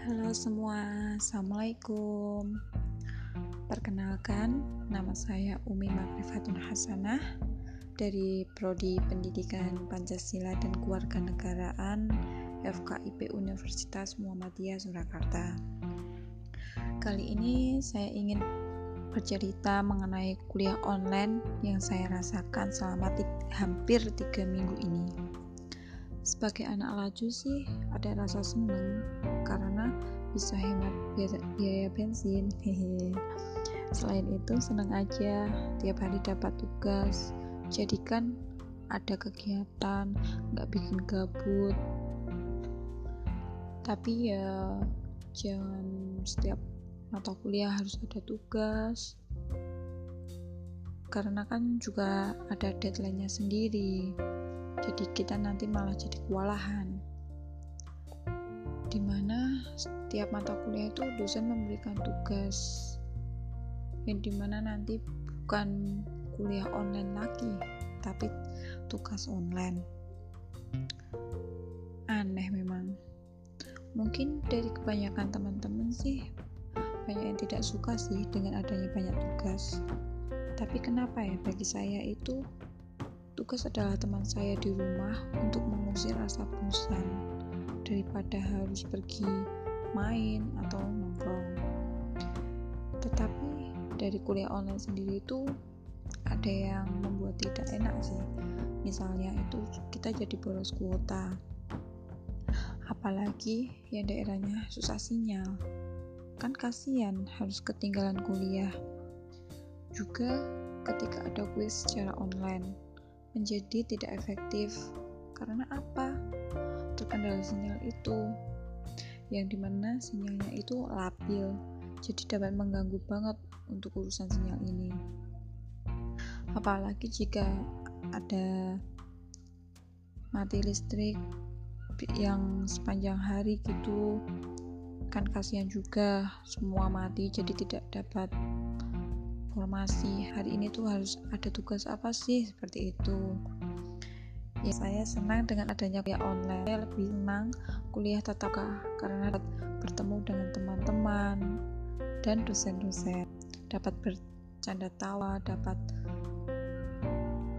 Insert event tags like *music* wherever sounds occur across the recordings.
Halo semua, Assalamualaikum. Perkenalkan, nama saya Umi Makrifatun Hasanah dari Prodi Pendidikan Pancasila dan Kewarganegaraan FKIP Universitas Muhammadiyah Surakarta. Kali ini saya ingin bercerita mengenai kuliah online yang saya rasakan selama hampir tiga minggu ini sebagai anak laju sih ada rasa seneng. Karena bisa hemat biaya bensin. Hehe *laughs* selain itu senang aja. Tiap hari dapat tugas. Jadikan ada kegiatan nggak bikin gabut. Tapi ya jangan setiap mata kuliah harus ada tugas. Karena kan juga ada deadline-nya sendiri jadi kita nanti malah jadi kewalahan. Di mana setiap mata kuliah itu dosen memberikan tugas yang di mana nanti bukan kuliah online lagi tapi tugas online. Aneh memang. Mungkin dari kebanyakan teman-teman sih banyak yang tidak suka sih dengan adanya banyak tugas. Tapi kenapa ya bagi saya itu Tugas adalah teman saya di rumah untuk mengusir rasa bosan daripada harus pergi main atau nongkrong. Tetapi dari kuliah online sendiri itu ada yang membuat tidak enak sih. Misalnya itu kita jadi boros kuota. Apalagi yang daerahnya susah sinyal. Kan kasihan harus ketinggalan kuliah. Juga ketika ada kuis secara online menjadi tidak efektif. Karena apa? Terkendala sinyal itu, yang di mana sinyalnya itu labil, jadi dapat mengganggu banget untuk urusan sinyal ini. Apalagi jika ada mati listrik yang sepanjang hari gitu kan kasihan juga semua mati jadi tidak dapat informasi hari ini tuh harus ada tugas apa sih? Seperti itu. Ya saya senang dengan adanya kuliah online. Saya lebih senang kuliah tatap karena dapat bertemu dengan teman-teman dan dosen-dosen. Dapat bercanda tawa dapat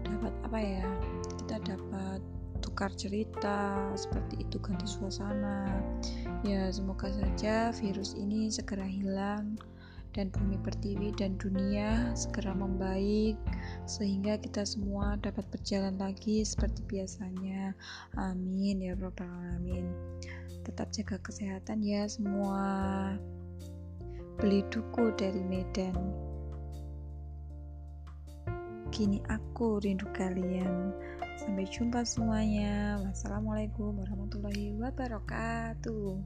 dapat apa ya? Kita dapat tukar cerita seperti itu ganti suasana. Ya semoga saja virus ini segera hilang dan bumi pertiwi dan dunia segera membaik sehingga kita semua dapat berjalan lagi seperti biasanya. Amin ya robbal alamin. Tetap jaga kesehatan ya semua. Beli duku dari Medan. Kini aku rindu kalian. Sampai jumpa semuanya. Wassalamualaikum warahmatullahi wabarakatuh